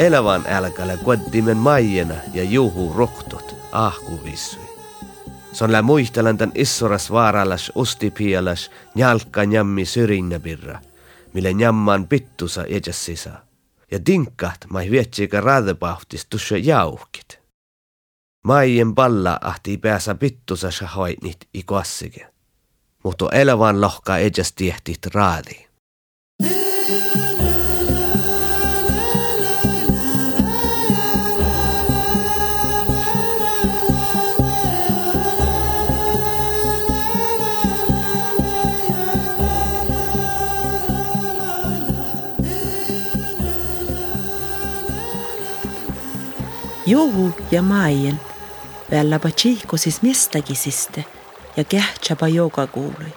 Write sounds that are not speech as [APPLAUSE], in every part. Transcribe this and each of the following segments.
Elävän älkällä kuoddimen maijena ja juhu rohtut ahkuvissui. Se on lä muistelen tän issoras vaarallas ustipialas njalkka njammi syrjinnäpirra, mille njamman pittusa edes sisä. Ja tinkkaht mai vietsikä raadepahtis tussa jauhkit. Maien palla ahti päässä pittusa shahoitnit ikuassike. Mutta elävän lohka edes tiehtit raadiin. Juhu ja Maien vällapa siis miestagisiste ja kähtsäpa joka kuului.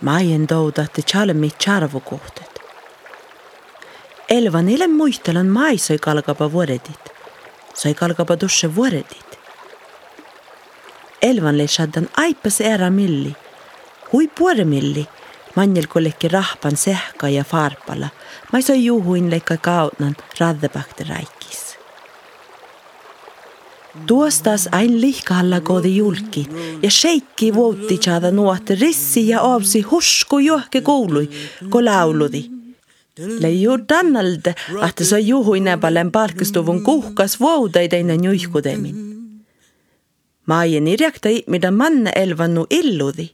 Maien toudahti chalmi charvukohtet. Elvan ilem muistelan mai sai kalgaba vuoredit. Sai kalgaba dusse vuoredit. Elvan lesaddan aipas ära milli. Hui puore milli. Manjel kollekki rahpan sehka ja farpala. Ma sai juhuin leikka kautnan raddebakte räikis. Tuostas ain lihkalla koodi julki ja sheikki vuotti tšada nuotte rissi ja aavsi husku johke koului, ko lauludi. Leiu tannalde, ahte sa juhuine palen palkastuvun kuhkas vuodaid ennen juihkudemin. Maien irjaktai, mida manne elvannu illudi,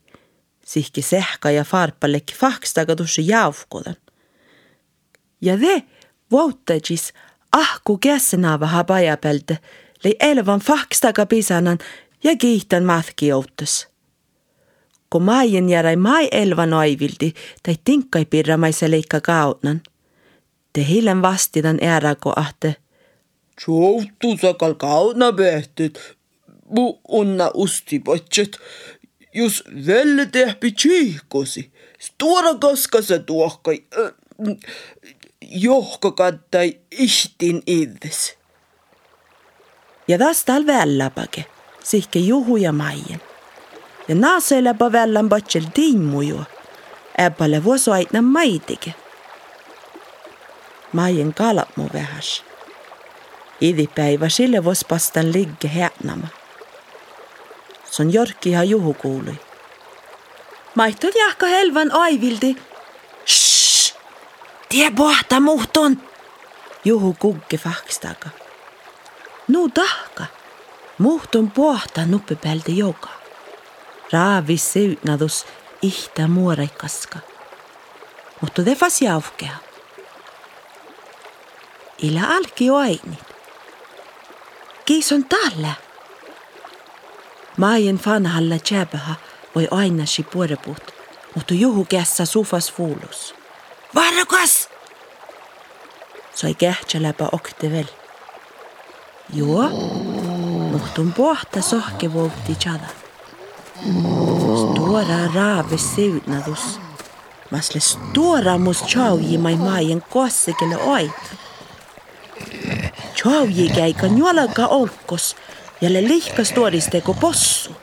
sihki sehka ja farpalekki fahkstaga tussi jaufkudan. Ja ve vuotajis ahku kässenava habaja pelte, lei elvan fakstaga pisanan ja kiihtan mathki joutus. Kun maien järai mai elvan aivildi, tai tinkkai pirramaise leikka kautnan. Te hiljem vastidan äärako ahte. Joutusakal kautna pehtit, mu unna ustipotset, jos velle tehpi tsiihkosi, stora kaskase tuohkai, äh, johkakattai ihtin iddes ja taas tal vällapage, sihke juhu ja maien. Ja naaseläpä vällän patsel tiimmuju, äppäle vuosu aitna maitige. Maien kalat mu vähäs. Idipäivä sille vuos pastan ligge häänämä. Se on Jorkkiha juhu kuului. Maitton jahka helvan aivildi. Shh! Tie pohta muhton! Juhu kugge fahkstaga. Nu tahka. Muhtun puhta nuppipälde joka. Raavis seutnadus ihtä muoreikaska. Mutta defas jauhkea. Ila alki ainit. Kiis on talle. Maien fanhalla tjäpähä voi aina si puorepuut, mutta juhu kässä sufas fuulus. Varakas! Sai kähtsä läpä oktevel. Joo, muhtun pohta sohke vuotti tjada. Stora raave seutnadus. Masle stora mus tjauji mai maien kossekele oit. Tjauji käika njolaka olkos ja le lihkas tuodisteko possu.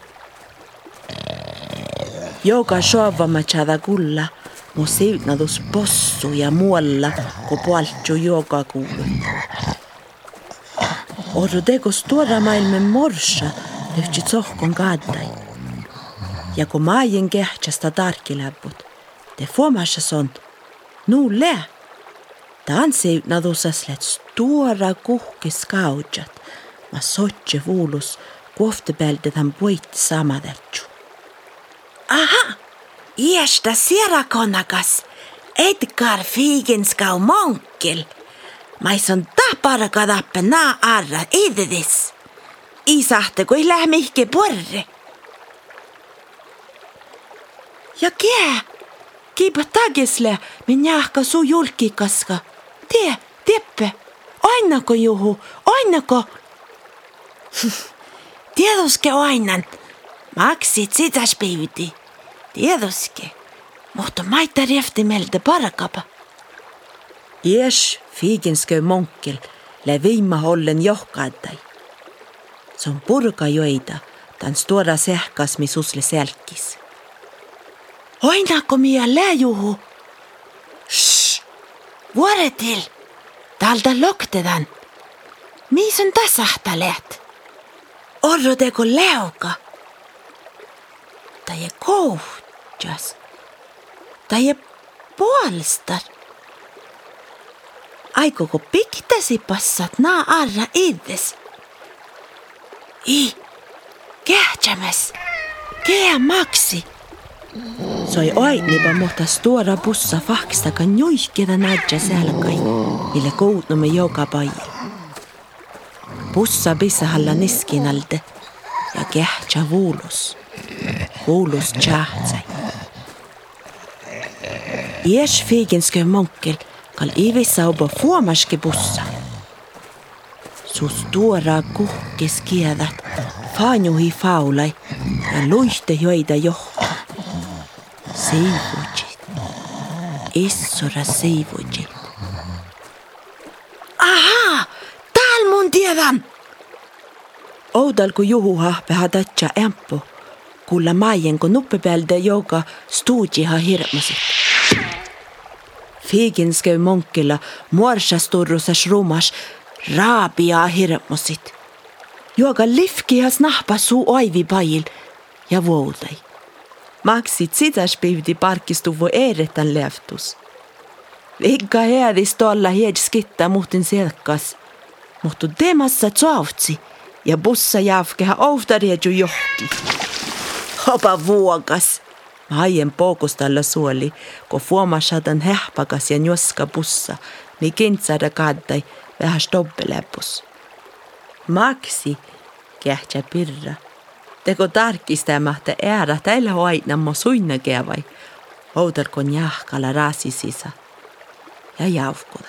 Joka sovama tjada kulla, mu seutnadus possu ja muolla, ko puoltju joka kuulu. Orrudego stora maailman morsa lyhtsi tsohkon kaadai. Ja kun maajen kehtsästä tarkiläpput, te fuomassa son, nuu le. Tansi nadusas let stora kuhkis kaudjat, ma sotje vuulus kuoftepäldet hän puitti samadertsu. Aha, iästä sierakonakas, Edgar Figenskau Monkel. Mais on tahparaga tappe naa arra ededes. Isahte kui lähme ihke porre. Ja kää, kiipa tagisle minjahka su julkikaska. Tie, teppe, ainako juhu, ainako. Tiedoske [LAUGHS] ainan, maksit sitäs päiviti. Tiedoske, mutta maita riefti meiltä parakapa. Ies fiigenskö monkel le viima ollen johkaattai. Se on purka joita, tan stora sähkas, mis usle selkis. Oinako minä läjuhu? Shh! Vuoretil! Täältä loktedan. Mis on läht? Orro teko leuka. Tai kohtjas. Tai puolstar. Aikoko piktasi passat naa arra iddes? I, kähtsämäs. Kää maksi. Soi oitnipa mutta stora bussa fakstaka njuihkeda nadja selkai, mille koutnumme joka pai. Bussa bissahalla niskinalde ja kähtsä vuulus. Vuulus tjähtsä. Ies figenskö monkel kal ivissa obo fuomaske bussa. Su stora kuhkes kiedät, faanjuhi faulai ja luiste joida johtaa. Seivujit. Issora seivujit. Aha! Tääl mun tiedän! Oudal kun juhuhahpe hadatja empo, kulla maien kun nuppepelde joka stuudiha hirmasit. Figinskö monkkilla muorsasturrusas rumas raabia hirmusit. Joka lifkihas nahpa suu oivi pajil ja vuodai. Maksit sitäs pivdi parkistuvo eretän leftus. Vigga headis tolla hed skitta muhtin selkas. Mutta temassa tsoavtsi ja bussa jafkeha ouftariedju johki. Hopa vuokas. Haien poukustalla suoli, kun fuomasatan hehpakas ja njoska bussa, niin kintsada kaddai vähän stoppelepus. Maksi, kähtsä pirra. Teko tarkistamahta äära tällä hoidnamma suinna kävai. Outalkon jahkala rasisisa. Ja jaufkuda.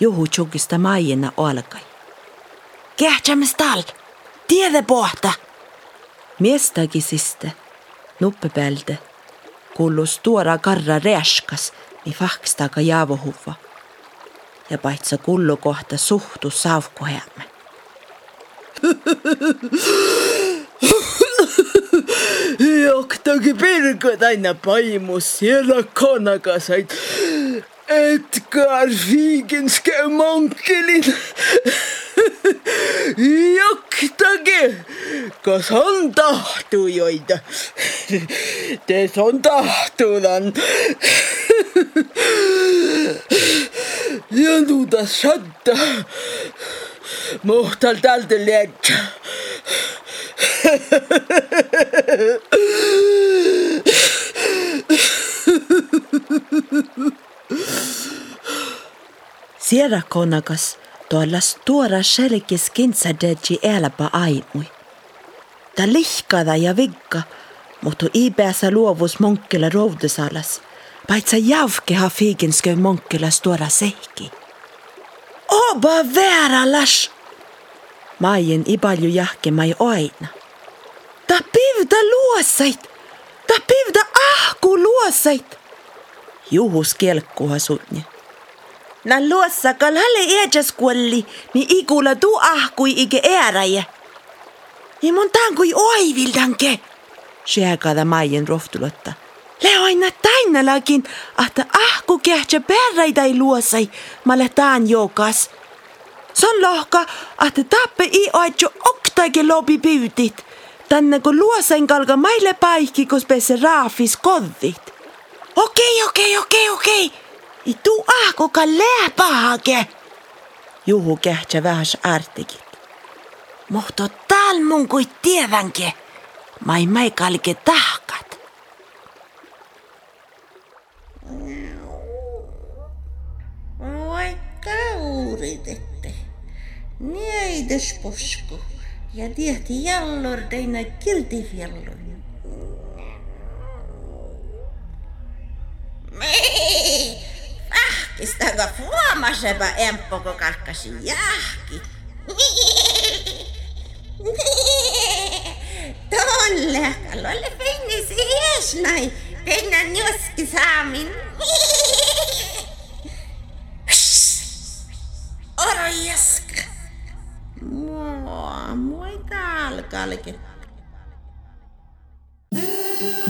Juhu tjukista maijena alkai. Kähtsämäs tal! Tiedä pohta! Miestagisiste, nuppepelde, kullus tuora karra reaskas, niin fakstaka jaavohuva. Ja paitsa kullu kohta suhtu saavkuheamme. Johtagi pirgad aina paimus siellä konakasait. Edgar Figenske monkelin. Johtagi, kas on tahtu joida? Tees on tahtudan. Ja nuudas satta. Mohtal tältä lietsä. Sierakonakas tuollas tuora selkis kintsädeji eläpä aimui. Ta lihkada ja vigga, mutta ipässä luovus monkkilla roudesalas. Paitsa javkeha figenskö monkkilla tuora sehki. Oba vääräläs! Maien ibalju jahkemai aina. Ta pivda luosait! Ta pivda ahku luosait! Juhus kelkkuha sunni. Nä luossa kal halle eejas kuolli, niin ikulla tuu ahkui ike ääräjä. Ja mun tankui oivildanke, syökada maien rohtulotta. Le aina tainalakin, että ahku kähtsä perreitä ei luosai, mä taan jokas. Se on lohka, että tappe i oitjo oktaike lobi pyytit. Tänne kun luosain kalka maille paikki, kun pese raafis kodit. Okei, okei, okei, okei. I tuu ahkuka lääpahake. Juhu kähtsä vähäs ärtikit. Mutta tääl mun kui tiedänke. Mai mai kalke tahkat. Vaikka uritette. Nieides posku. Ja tiehti sitä kun huomasepä emppo, kun karkkasi jahki. Tuon lähkalolle pinni siis näin. Pinnan juski saamin. Orjaska. Mua, moi täällä you.